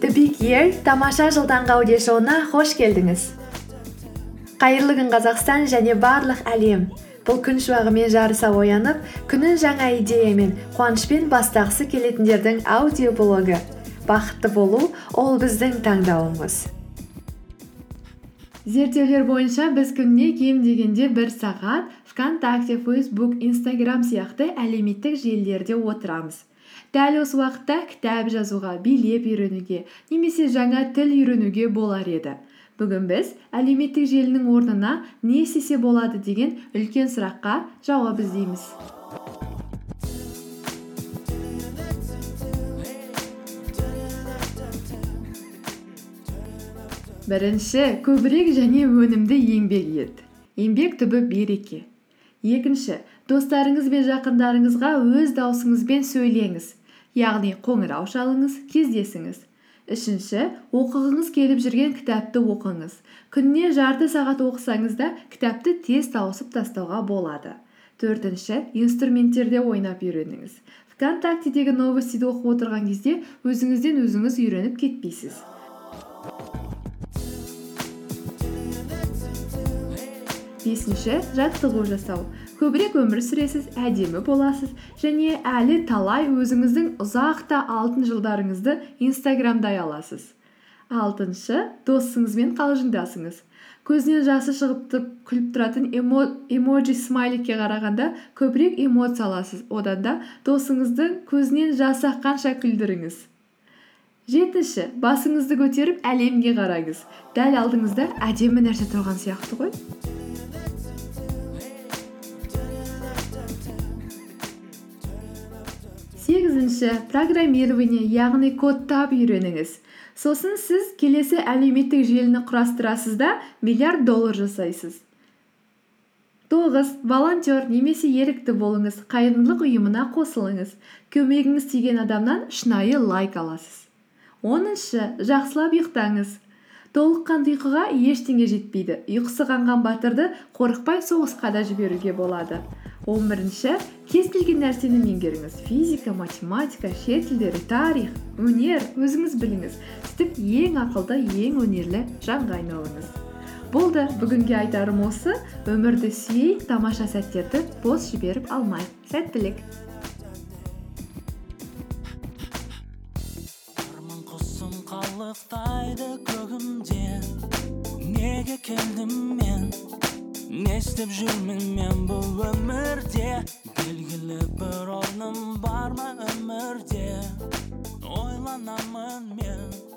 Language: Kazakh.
The тамаша аудиошоуына қош келдіңіз. Қайырлы күн қазақстан және барлық әлем. Бұл күн шуағымен жарыса оянып күнін жаңа идеямен қуанышпен бастағысы келетіндердің аудиоблогы. Бақытты болу ол біздің таңдауымыз. Зерттеулер бойынша біз күніне кем дегенде бір сағат вконтакте фейсбук инстаграм сияқты әлеуметтік желілерде отырамыз. Дәл осы уақытта кітап жазуға билеп үйренуге немесе жаңа тіл үйренуге болар еді. Бүгін біз әлеуметтік желінің орнына не істесе болады? деген үлкен сұраққа жауап іздейміз. Бірінші көбірек және өнімді еңбек ет. Еңбек түбі береке. Екінші достарыңыз бен жақындарыңызға өз даусыңызбен сөйлеңіз. Яғни қоңырау шалыңыз кездесіңіз. Үшінші оқығыңыз келіп жүрген кітапты оқыңыз. Күніне жарты сағат оқысаңыз да кітапты тез тауысып тастауға болады. Төртінші инструменттерде ойнап үйреніңіз. Вконтактедегі новостиді оқып отырған кезде өзіңізден өзіңіз үйреніп кетпейсіз. Бесінші жаттығу жасау. Көбірек өмір сүресіз әдемі боласыз және әлі талай өзіңіздің ұзақ та алтын жылдарыңызды инстаграмдай аласыз. Алтыншы досыңызбен қалжыңдасыңыз. Көзінен жасы шығып күліп тұратын эмоджи смайликке қарағанда көбірек эмоция аласыз. Одан да досыңыздың көзінен жасы аққанша күлдіріңіз. Жетінші басыңызды көтеріп әлемге қараңыз. Дәл алдыңызда әдемі нәрсе тұрған сияқты ғой. Сегізінші программирование яғни кодтап үйреніңіз. Сосын сіз келесі әлеуметтік желіні құрастырасыз да миллиард доллар жасайсыз. Тоғыз волонтер немесе ерікті болыңыз қайырымдылық ұйымына қосылыңыз. Көмегіңіз тиген адамнан шынайы лайк аласыз. Оныншы жақсылап ұйықтаңыз. Толыққанды ұйқыға ештеңе жетпейді. Ұйқысы қанған батырды қорықпай соғысқа да жіберуге болады. Он бірінші кез келген нәрсені меңгеріңіз. Физика математика шет тілдері тарих өнер өзіңіз біліңіз. Сөйтіп ең ақылды ең өнерлі жанға айналыңыз. Болды бүгінге айтарым осы. Өмірді сүйейік тамаша сәттерді бос жіберіп алмайық. Сәттілік! Қалықтайды көгімде неге келдім мен не істеп жүрмін мен бұл өмірде белгілі бір орным бар ма өмірде ойланамын мен